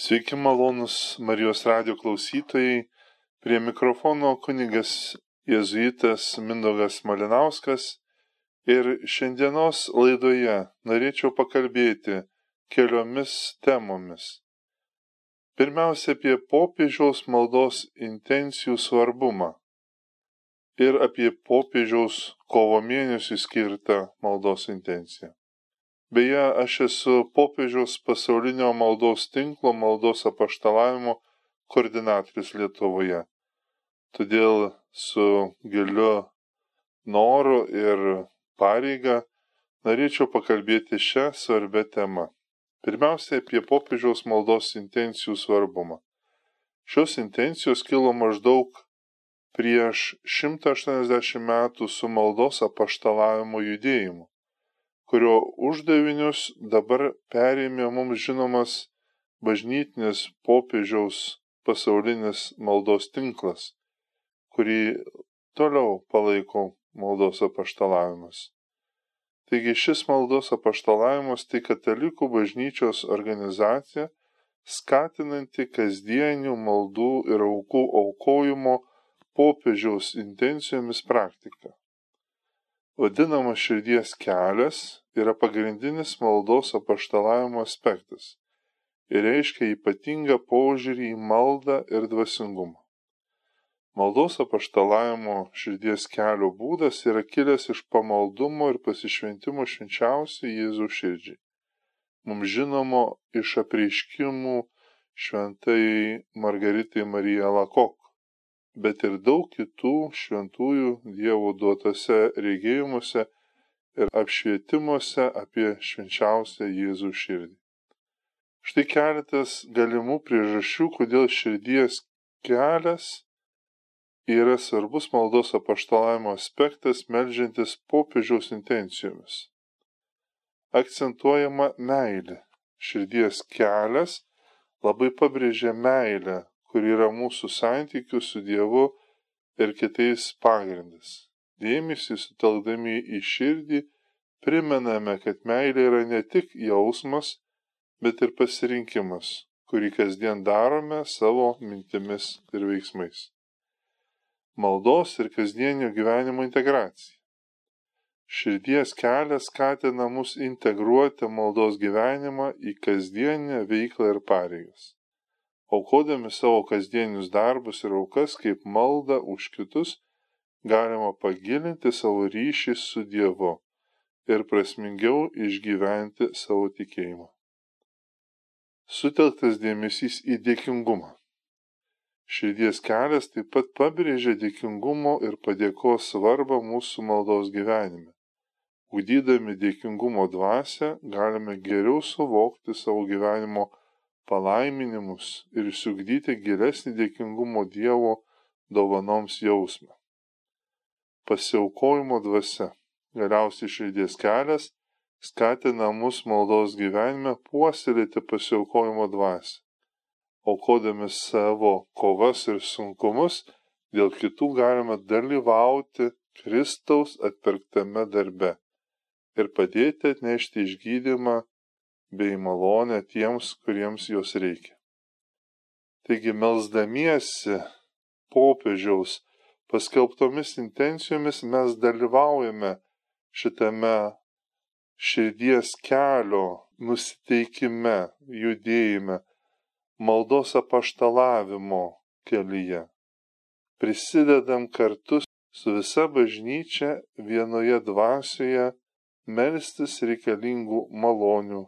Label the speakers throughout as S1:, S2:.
S1: Sveiki malonus Marijos radio klausytojai. Prie mikrofono kunigas jėzuitas Mindogas Malinauskas. Ir šiandienos laidoje norėčiau pakalbėti keliomis temomis. Pirmiausia, apie popiežiaus maldos intencijų svarbumą ir apie popiežiaus kovo mėnesį skirtą maldos intenciją. Beje, aš esu popiežiaus pasaulinio maldos tinklo maldos apaštalavimo koordinatorius Lietuvoje. Todėl su giliu noru ir pareiga norėčiau pakalbėti šią svarbę temą. Pirmiausia, apie popiežiaus maldos intencijų svarbumą. Šios intencijos kilo maždaug prieš 180 metų su maldos apaštalavimo judėjimu kurio uždavinius dabar perėmė mums žinomas bažnytinis popiežiaus pasaulinis maldos tinklas, kurį toliau palaiko maldos apaštalavimas. Taigi šis maldos apaštalavimas tai katalikų bažnyčios organizacija, skatinanti kasdienių maldų ir aukų aukojimo popiežiaus intencijomis praktiką vadinamas širdies kelias yra pagrindinis maldos apaštalavimo aspektas ir reiškia ypatingą požiūrį į maldą ir dvasingumą. Maldos apaštalavimo širdies kelio būdas yra kilęs iš pamaldumo ir pasišventimo švenčiausiai Jėzų širdžiai. Mums žinomo iš apreiškimų šventai Margaritai Marija Lakok bet ir daug kitų šventųjų Dievo duotose regėjimuose ir apšvietimuose apie švenčiausią Jėzų širdį. Štai keletas galimų priežasčių, kodėl širdies kelias yra svarbus maldos apaštalavimo aspektas, melžiantis popiežiaus intencijomis. Akcentuojama meilė. Širdies kelias labai pabrėžia meilę kur yra mūsų santykių su Dievu ir kitais pagrindas. Dėmesį sutelkdami į širdį primename, kad meilė yra ne tik jausmas, bet ir pasirinkimas, kurį kasdien darome savo mintimis ir veiksmais. Maldos ir kasdienio gyvenimo integracija. Širdies kelias skatina mus integruoti maldos gyvenimą į kasdienę veiklą ir pareigas aukodami savo kasdienius darbus ir aukas kaip maldą už kitus, galima pagilinti savo ryšį su Dievu ir prasmingiau išgyventi savo tikėjimą. Sutelktas dėmesys į dėkingumą. Širdies kelias taip pat pabrėžia dėkingumo ir padėkos svarbą mūsų maldos gyvenime. Ugdydami dėkingumo dvasę galime geriau suvokti savo gyvenimo palaiminimus ir išsiugdyti gilesnį dėkingumo Dievo dovanoms jausmą. Pasiaukojimo dvasia, galiausiai širdies kelias, skatina mus maldos gyvenime puoselėti pasiaukojimo dvasę. Aukodami savo kovas ir sunkumus, dėl kitų galime dalyvauti Kristaus atpirktame darbe ir padėti atnešti išgydymą bei malonę tiems, kuriems jos reikia. Taigi melzdamiesi popiežiaus paskelbtomis intencijomis mes dalyvaujame šitame širdies kelio nusiteikime, judėjime, maldos apaštalavimo kelyje. Prisidedam kartu su visa bažnyčia vienoje dvasioje melstis reikalingų malonių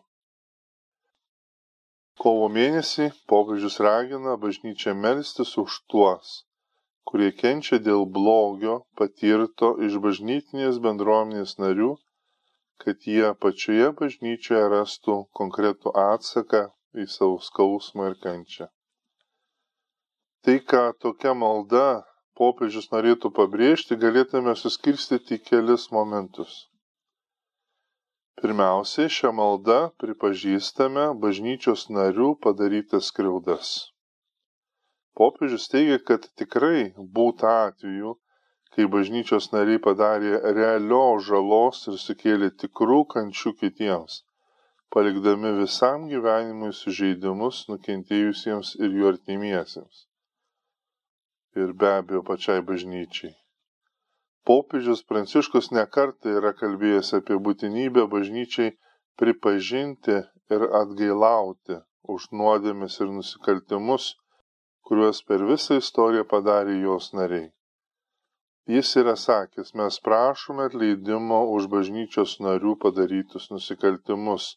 S1: Kovo mėnesį popiežius ragina bažnyčią melstis už tuos, kurie kenčia dėl blogio patirto iš bažnytinės bendruomenės narių, kad jie pačioje bažnyčioje rastų konkretų atsaką į savo skausmą ir kančią. Tai, ką tokia malda popiežius norėtų pabrėžti, galėtume suskirstyti į kelis momentus. Pirmiausiai šia malda pripažįstame bažnyčios narių padarytas skriaudas. Popiežius teigia, kad tikrai būta atvejų, kai bažnyčios nariai padarė realios žalos ir sukėlė tikrų kančių kitiems. palikdami visam gyvenimui sužeidimus nukentėjusiems ir jų artimiesiems. Ir be abejo pačiai bažnyčiai. Popiežius Pranciškus nekartą yra kalbėjęs apie būtinybę bažnyčiai pripažinti ir atgailauti už nuodėmes ir nusikaltimus, kuriuos per visą istoriją padarė jos nariai. Jis yra sakęs, mes prašome atleidimo už bažnyčios narių padarytus nusikaltimus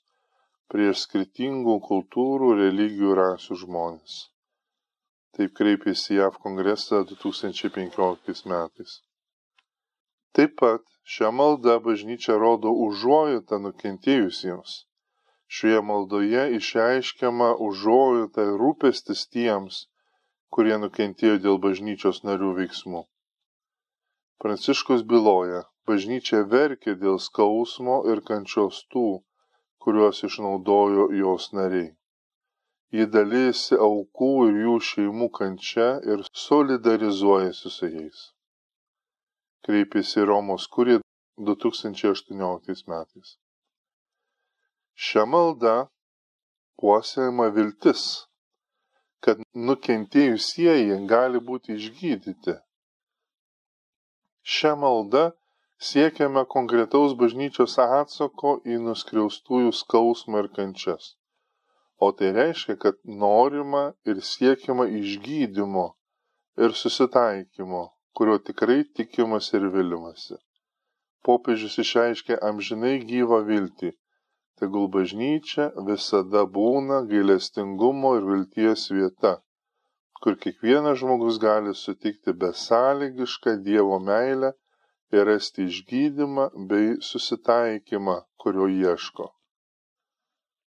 S1: prieš skirtingų kultūrų, religijų, rasių žmonės. Taip kreipėsi JAV kongresą 2015 metais. Taip pat šią maldą bažnyčia rodo užuojotą nukentėjusiems Šioje maldoje išreiškiama užuojauta ir rūpestis tiems, kurie nukentėjo dėl bažnyčios narių veiksmų. Pranciškus byloja, bažnyčia verkė dėl skausmo ir kančios tų, kuriuos išnaudojo jos nariai. Ji dalysi aukų ir jų šeimų kančia ir solidarizuojasi su jais. Kreipėsi Romos kurį 2018 metais. Šia malda puoselėjama viltis, kad nukentėjusieji gali būti išgydyti. Šia malda siekiame konkretaus bažnyčios atsako į nuskriaustųjų skausmą ir kančias. O tai reiškia, kad norima ir siekiama išgydymo ir susitaikymo, kurio tikrai tikimas ir vilimasi. Popiežius išreiškė amžinai gyvą viltį tegul bažnyčia visada būna gailestingumo ir vilties vieta, kur kiekvienas žmogus gali sutikti besąlygišką Dievo meilę ir rasti išgydymą bei susitaikymą, kurio ieško.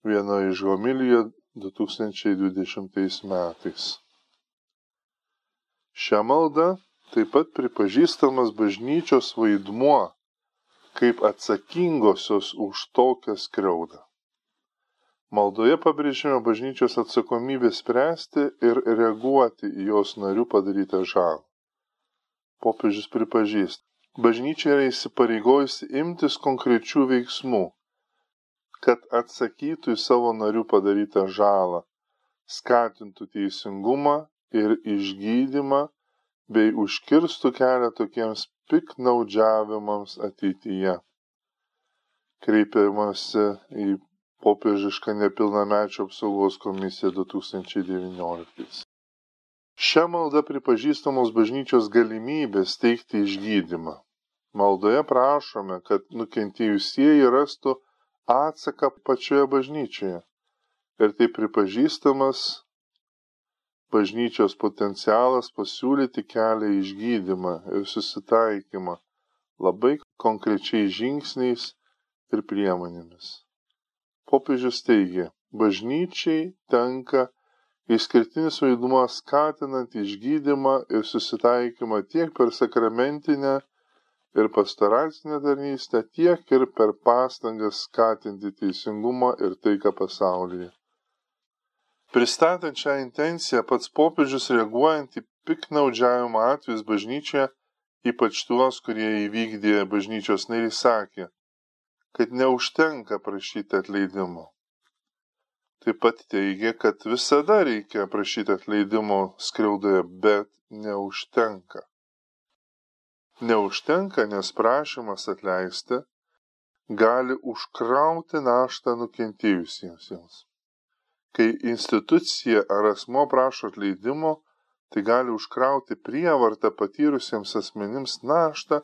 S1: Viena iš homilijų 2020 metais. Šią maldą taip pat pripažįstamas bažnyčios vaidmuo kaip atsakingosios už tokią skriaudą. Maldoje pabrėžime bažnyčios atsakomybę spręsti ir reaguoti į jos narių padarytą žalą. Popiežius pripažįsta, bažnyčia yra įsipareigojusi imtis konkrečių veiksmų, kad atsakytų į savo narių padarytą žalą, skatintų teisingumą ir išgydymą bei užkirstų kelią tokiems piknaudžiavimams ateityje. Kreipiamasi į popiežišką nepilnamečio apsaugos komisiją 2019. Šią maldą pripažįstamos bažnyčios galimybės teikti išgydymą. Maldoje prašome, kad nukentėjusieji rastų atsaką pačioje bažnyčioje. Ir tai pripažįstamas bažnyčios potencialas pasiūlyti kelią į išgydymą ir susitaikymą labai konkrečiais žingsniais ir priemonėmis. Popiežius teigia, bažnyčiai tenka išskirtinis vaidmuo skatinant išgydymą ir susitaikymą tiek per sakramentinę ir pastoracinę tarnystę, tiek ir per pastangas skatinti teisingumą ir taiką pasaulyje. Pristatant šią intenciją, pats popiežius reaguojant į piknaudžiavimo atvejus bažnyčioje, ypač tuos, kurie įvykdė bažnyčios nariai, sakė, kad neužtenka prašyti atleidimo. Taip pat teigia, kad visada reikia prašyti atleidimo skriaudoje, bet neužtenka. Neužtenka, nes prašymas atleisti gali užkrauti naštą nukentėjusiems. Kai institucija ar asmo prašo atleidimo, tai gali užkrauti prievartą patyrusiems asmenims naštą,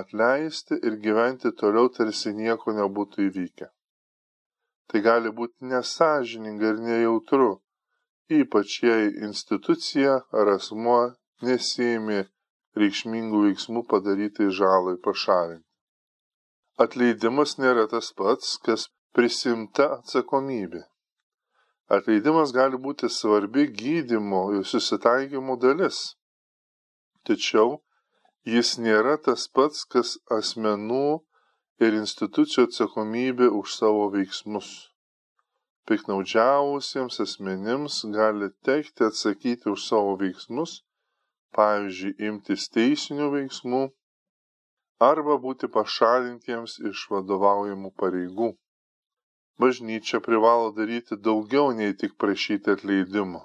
S1: atleisti ir gyventi toliau tarsi nieko nebūtų įvykę. Tai gali būti nesažininga ir nejautru, ypač jei institucija ar asmuo nesėmė reikšmingų veiksmų padarytai žalai pašalinti. Atleidimas nėra tas pats, kas prisimta atsakomybė. Atleidimas gali būti svarbi gydymo ir susitaikymo dalis. Tačiau jis nėra tas pats, kas asmenų ir institucijų atsakomybė už savo veiksmus. Piknaudžiavusiems asmenims gali tekti atsakyti už savo veiksmus, pavyzdžiui, imtis teisinių veiksmų arba būti pašalintiems iš vadovaujamų pareigų. Bažnyčia privalo daryti daugiau nei tik prašyti atleidimo.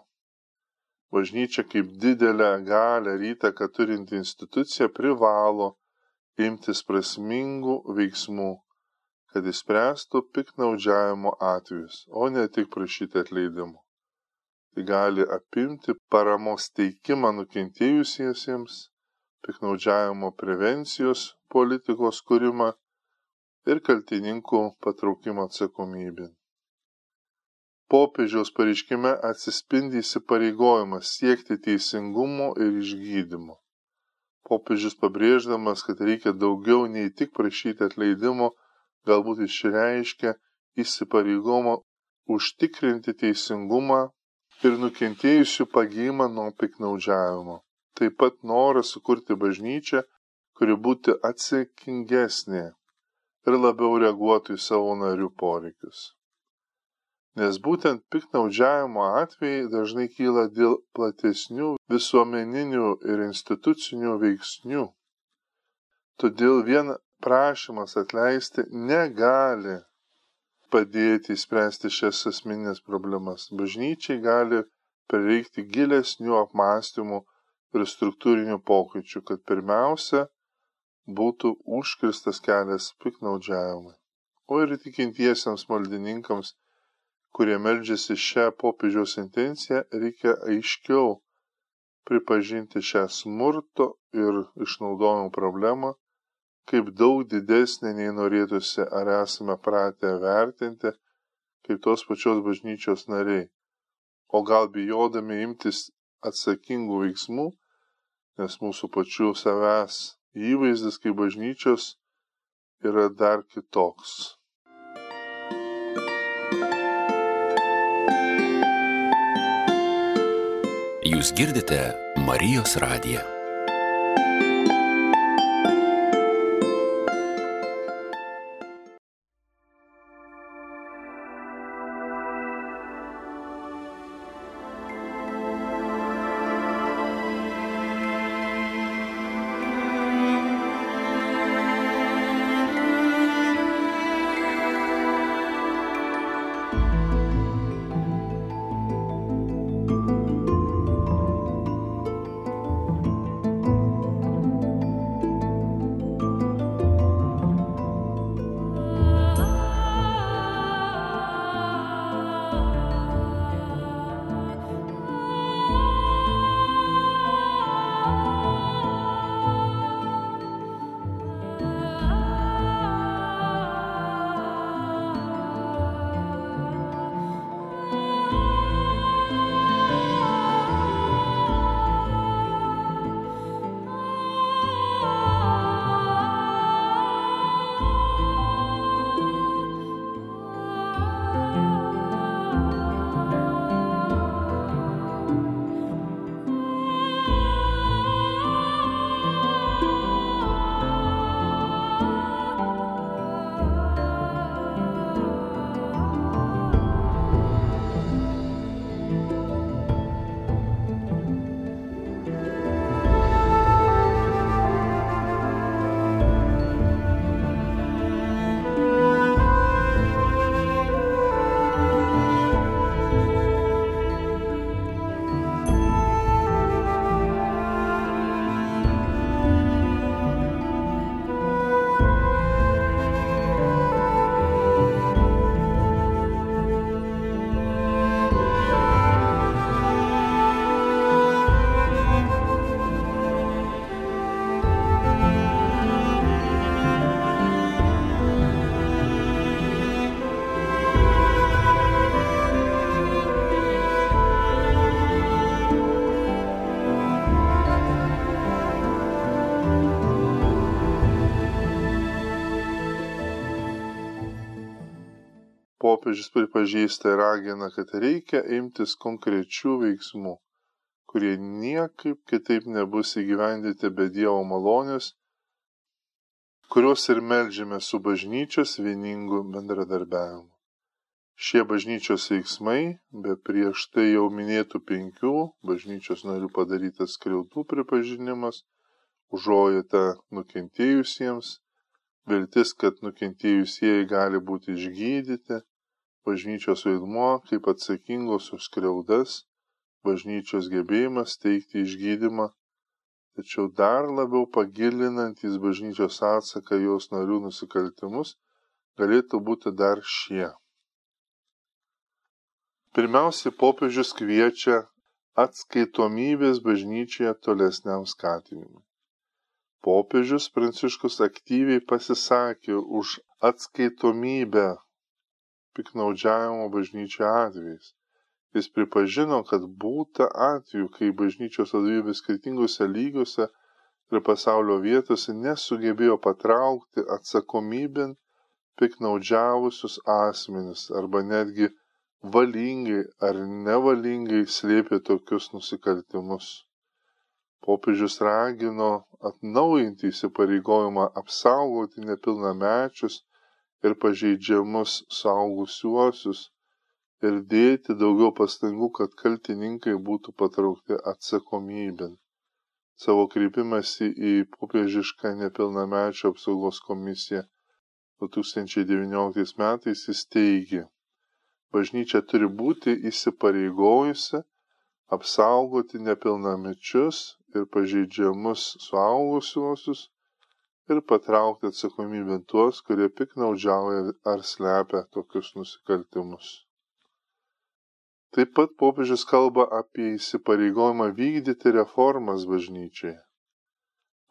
S1: Bažnyčia kaip didelę galę ir įtaką turinti institucija privalo imtis prasmingų veiksmų, kad įspręstų piknaudžiavimo atvejus, o ne tik prašyti atleidimo. Tai gali apimti paramos teikimą nukentėjusiesiems, piknaudžiavimo prevencijos politikos kūrimą ir kaltininkų patraukimo atsakomybėn. Popiežiaus pareiškime atsispindi įsipareigojimas siekti teisingumo ir išgydymo. Popiežius pabrėždamas, kad reikia daugiau nei tik prašyti atleidimo, galbūt išreiškia įsipareigomą užtikrinti teisingumą ir nukentėjusių pagymą nuo piknaudžiavimo taip pat noras sukurti bažnyčią, kuri būtų atsakingesnė ir labiau reaguotų į savo narių poreikius. Nes būtent piknaudžiavimo atvejai dažnai kyla dėl platesnių visuomeninių ir institucinių veiksnių. Todėl vien prašymas atleisti negali padėti įspręsti šias asmeninės problemas. Bažnyčiai gali prireikti gilesnių apmąstymų ir struktūrinių pokyčių, kad pirmiausia būtų užkirstas kelias piknaudžiavimui. O ir tikintiesiems maldininkams, kurie meldžiasi šią popiežiaus intenciją, reikia aiškiau pripažinti šią smurto ir išnaudojimo problemą kaip daug didesnė nei norėtųsi ar esame pratę vertinti kaip tos pačios bažnyčios nariai, o gal bijodami imtis atsakingų veiksmų, nes mūsų pačių savęs įvaizdis kaip bažnyčios yra dar kitoks.
S2: Jūs girdite Marijos radiją.
S1: Popiežius pripažįsta ir ragina, kad reikia imtis konkrečių veiksmų, kurie niekaip kitaip nebus įgyvendyti be Dievo malonės, kuriuos ir melžiame su bažnyčios vieningu bendradarbiavimu. Šie bažnyčios veiksmai, be prieš tai jau minėtų penkių bažnyčios narių padarytas skriaudų pripažinimas, užuojate nukentėjusiems, viltis, kad nukentėjusieji gali būti išgydyti, bažnyčios vaidmuo kaip atsakingos už skriaudas, bažnyčios gebėjimas teikti išgydymą, tačiau dar labiau pagilinantys bažnyčios atsaką jos narių nusikaltimus galėtų būti dar šie. Pirmiausiai popiežius kviečia atskaitomybės bažnyčioje tolesniam skatinimui. Popiežius Pranciškus aktyviai pasisakė už atskaitomybę piknaudžiavimo bažnyčioje atvejais. Jis pripažino, kad būta atveju, kai bažnyčios vadovybė skirtingose lygiuose ir pasaulio vietose nesugebėjo patraukti atsakomybėn piknaudžiavusius asmenis arba netgi valingai ar nevalingai slėpė tokius nusikaltimus. Popiežius ragino atnaujinti įsipareigojimą apsaugoti nepilnamečius ir pažeidžiamus saugusiuosius ir dėti daugiau pastangų, kad kaltininkai būtų patraukti atsakomybėn. Savo kreipimąsi į popiežišką nepilnamečio apsaugos komisiją 2019 metais jis teigė, bažnyčia turi būti įsipareigojusi apsaugoti nepilnamečius ir pažeidžiamus suaugusiuosius ir patraukti atsakomybėn tuos, kurie piknaudžiauja ar slepia tokius nusikaltimus. Taip pat popiežius kalba apie įsipareigojimą vykdyti reformas bažnyčiai.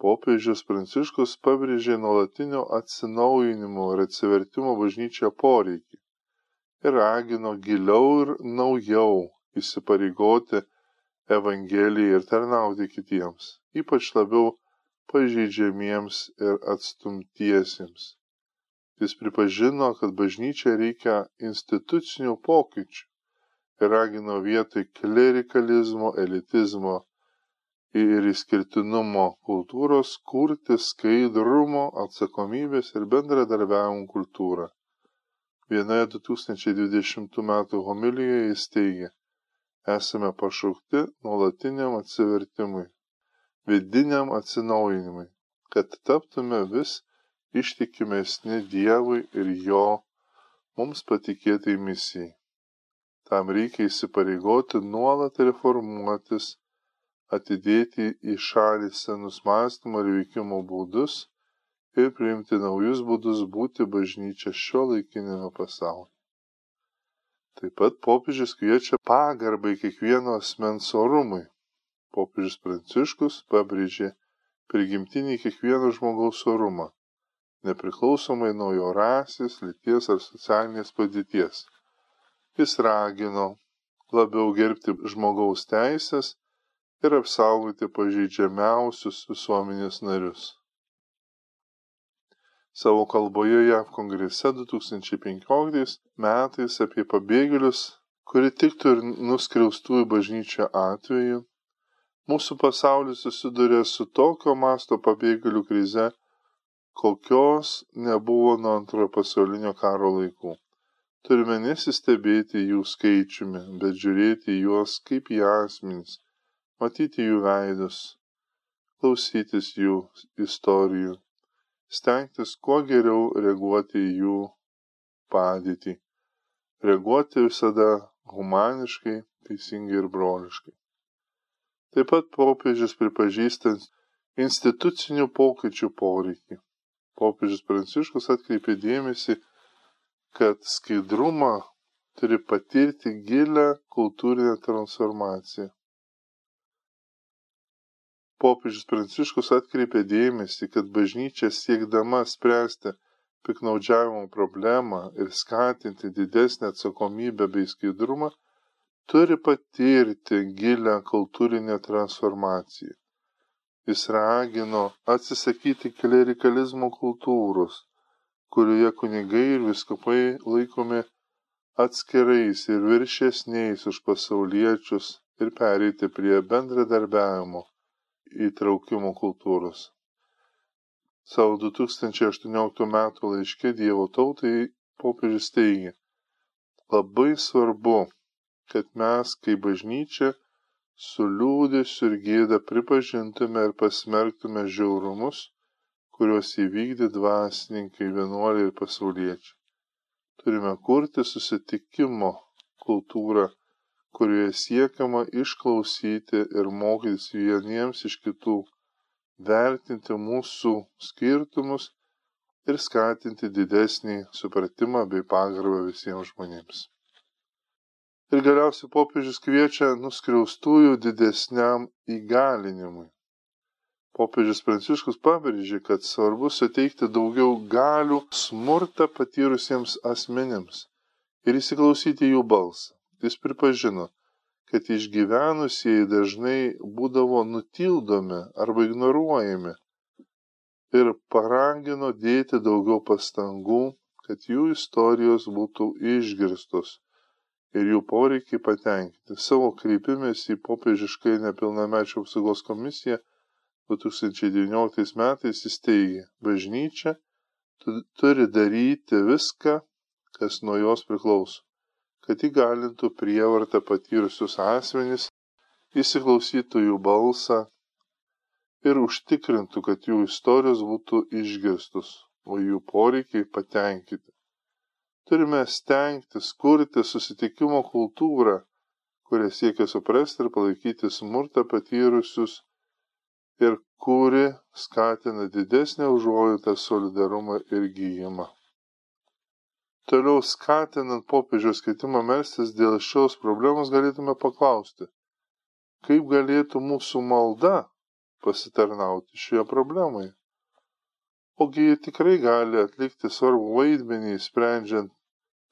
S1: Popiežius Pranciškus pabrėžė nuolatinio atsinaujinimo ir atsivertimo bažnyčioje poreikį ir ragino giliau ir naujau įsipareigoti Evangelijai ir tarnauti kitiems, ypač labiau pažeidžiamiems ir atstumtiesiems. Jis pripažino, kad bažnyčia reikia institucinių pokyčių ir ragino vietoj klerikalizmo, elitizmo ir išskirtinumo kultūros kurti skaidrumo, atsakomybės ir bendradarbiavimo kultūrą. Vienoje 2020 m. homilijoje jis teigia, esame pašaukti nuolatiniam atsivertimui, vidiniam atsinaujinimui, kad taptume vis ištikimesni Dievui ir Jo mums patikėtai misijai. Tam reikia įsipareigoti nuolat reformuotis, atidėti į šalį senus mąstymo ir veikimo būdus ir priimti naujus būdus būti bažnyčia šio laikinėme pasaulyje. Taip pat popiežius kviečia pagarbai kiekvieno asmens orumui. Popiežius Pranciškus pabrėžė prigimtinį kiekvieno žmogaus orumą, nepriklausomai nuo jo rasės, lyties ar socialinės padėties. Jis ragino labiau gerbti žmogaus teisės ir apsaugoti pažeidžiamiausius visuomenės narius savo kalboje JAV kongrese 2015 metais apie pabėgėlius, kuri tiktų ir nuskriaustųjų bažnyčią atveju, mūsų pasaulis susiduria su tokio masto pabėgėlių krize, kokios nebuvo nuo antrojo pasaulinio karo laikų. Turime nesistebėti jų skaičiumi, bet žiūrėti juos kaip į asmenys, matyti jų veidus, klausytis jų istorijų stengtis kuo geriau reaguoti į jų padėtį. Reaguoti visada humaniškai, teisingai ir broliškai. Taip pat popiežius pripažįsta institucinių pokyčių poreikį. Popiežius Pranciškus atkreipė dėmesį, kad skaidrumą turi patirti gilę kultūrinę transformaciją popiežius pranciškus atkreipė dėmesį kad bažnyčia siekdama spręsti piktnaudžiavimo problemą ir skatinti didesnę atsakomybę bei skaidrumą turi patirti gilią kultūrinę transformaciją. Jis ragino atsisakyti klerikalizmo kultūros, kurioje kunigai ir viskupai laikomi atskirais ir viršesniais už pasauliečius ir pereiti prie bendradarbiavimo įtraukimo kultūros. Savo 2018 m. laiške Dievo tautai popiežius teigia, labai svarbu, kad mes kaip bažnyčia su liūdėsiu ir gėda pripažintume ir pasmerktume žiaurumus, kuriuos įvykdė dvasininkai, vienuoliai ir pasauliečiai. Turime kurti susitikimo kultūrą, kurioje siekiama išklausyti ir mokytis vieniems iš kitų, vertinti mūsų skirtumus ir skatinti didesnį supratimą bei pagarbą visiems žmonėms. Ir galiausiai popiežius kviečia nuskriaustųjų didesniam įgalinimui. Popiežius Pranciškus pabrėžė, kad svarbu suteikti daugiau galių smurtą patyrusiems asmenims ir įsiklausyti jų balsą. Jis pripažino, kad išgyvenusieji dažnai būdavo nutildomi arba ignoruojami ir paragino dėti daugiau pastangų, kad jų istorijos būtų išgirstos ir jų poreikiai patenkinti. Savo kreipimėsi į popiežiškai nepilnamečių apsaugos komisiją 2019 metais jis teigė, bažnyčia turi daryti viską, kas nuo jos priklauso, kad įgalintų prievartą patyrusius asmenys, įsiklausytų jų balsą ir užtikrintų, kad jų istorijos būtų išgirstus, o jų poreikiai patenkinti. Turime stengtis kurti susitikimo kultūrą, kurie siekia suprasti ir palaikyti smurtą patyrusius ir kuri skatina didesnę užuojautą, solidarumą ir gyjimą. Toliau skatinant popiežiaus skaitimą melstis dėl šios problemos galėtume paklausti, kaip galėtų mūsų malda pasitarnauti šioje problemoje ogi ji tikrai gali atlikti svarbų vaidmenį sprendžiant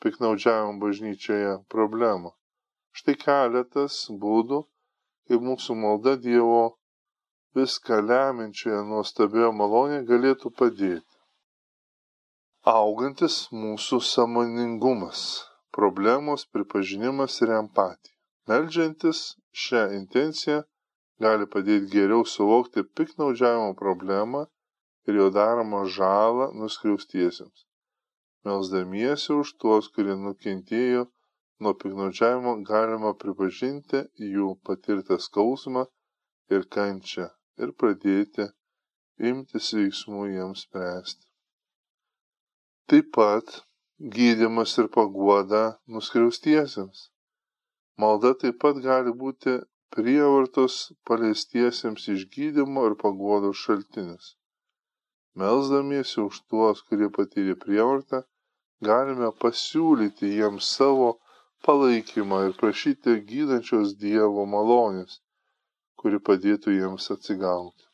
S1: piknaudžiavimo bažnyčioje problemą. Štai keletas būdų, kaip mūsų malda Dievo viską leminčioje nuostabioje malonėje galėtų padėti. Augantis mūsų samoningumas, problemos pripažinimas ir empatija. Meldžiantis šią intenciją gali padėti geriau suvokti piknaudžiavimo problemą ir jo daromą žalą nuskriaustiesiems. Melsdamiesi už tuos, kurie nukentėjo nuo piknaudžiavimo, galima pripažinti jų patirtą skausmą ir kančią ir pradėti imtis veiksmų jiems spręsti. Taip pat gydimas ir paguoda nuskriaustiesiems. Malda taip pat gali būti prievartos paliestiesiems išgydymo ir paguodos šaltinis. Melsdamiesi už tuos, kurie patyrė prievartą, galime pasiūlyti jiems savo palaikymą ir prašyti gydančios Dievo malonės, kuri padėtų jiems atsigauti.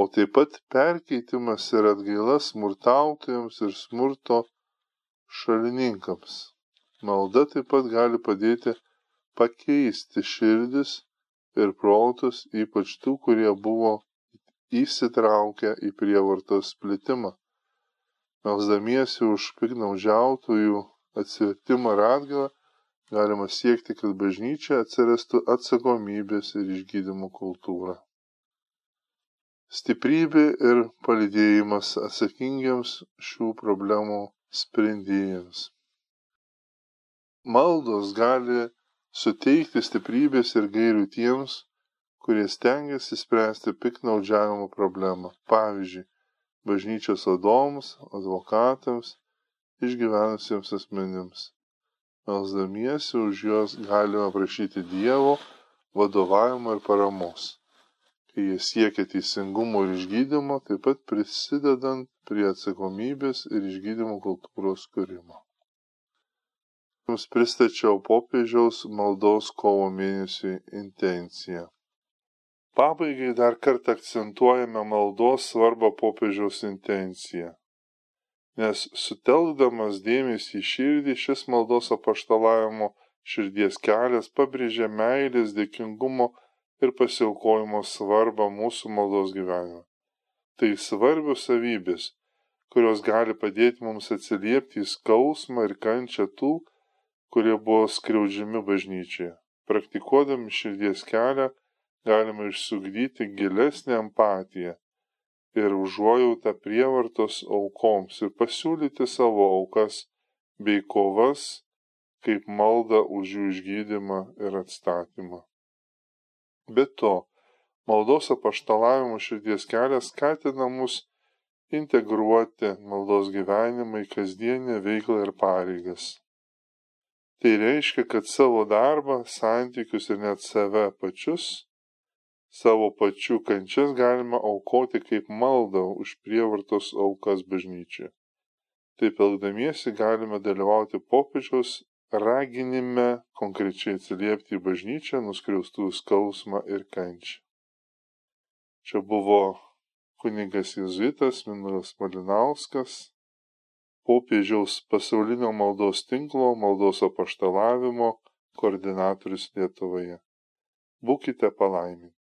S1: O taip pat perkeitimas ir atgaila smurtautojams ir smurto šalininkams. Malda taip pat gali padėti pakeisti širdis ir protus, ypač tų, kurie buvo įsitraukia į prievartos plitimą. Melsdamiesi už piknaudžiautojų atsivertimą ir atgalą, galima siekti, kad bažnyčia atsirastų atsakomybės ir išgydymo kultūra. Stiprybė ir palidėjimas atsakingiams šių problemų sprendėjams. Maldos gali suteikti stiprybės ir gairių tiems, kurie stengiasi spręsti piknaudžiavimo problemą. Pavyzdžiui, bažnyčios vadoms, advokatams, išgyvenusiems asmenims. Melsdamiesi už juos galima prašyti Dievo vadovavimo ir paramos. Kai jie siekia teisingumo ir išgydymo, taip pat prisidedant prie atsakomybės ir išgydymo kultūros kūrimo. Jums pristačiau popiežiaus maldos kovo mėnesiui intenciją. Pabaigai dar kartą akcentuojame maldos svarbą popiežiaus intenciją. Nes sutelkdamas dėmesį į širdį, šis maldos apaštalavimo širdies kelias pabrėžia meilės, dėkingumo ir pasiaukojimo svarbą mūsų maldos gyvenime. Tai svarbios savybės, kurios gali padėti mums atsiliepti į skausmą ir kančią tų, kurie buvo skriaudžiami bažnyčioje. Praktikuodami širdies kelią, galima išsugdyti gilesnę empatiją ir užuojautą prievartos aukoms ir pasiūlyti savo aukas bei kovas kaip maldą už jų išgydymą ir atstatymą. Be to, maldos apaštalavimo širdies kelias skatina mus integruoti maldos gyvenimą į kasdienę veiklą ir pareigas. Tai reiškia, kad savo darbą, santykius ir net save pačius, savo pačių kančias galima aukoti kaip maldą už prievartos aukas bažnyčioje. Taip elgdamiesi galime dalyvauti popiežiaus raginime konkrečiai atsiliepti į bažnyčią, nuskriaustų skausmą ir kančią. Čia buvo kunigas Jėzuitas Minulas Malinauskas, popiežiaus pasaulinio maldos tinklo maldos apaštalavimo koordinatorius Lietuvoje. Būkite palaiminti.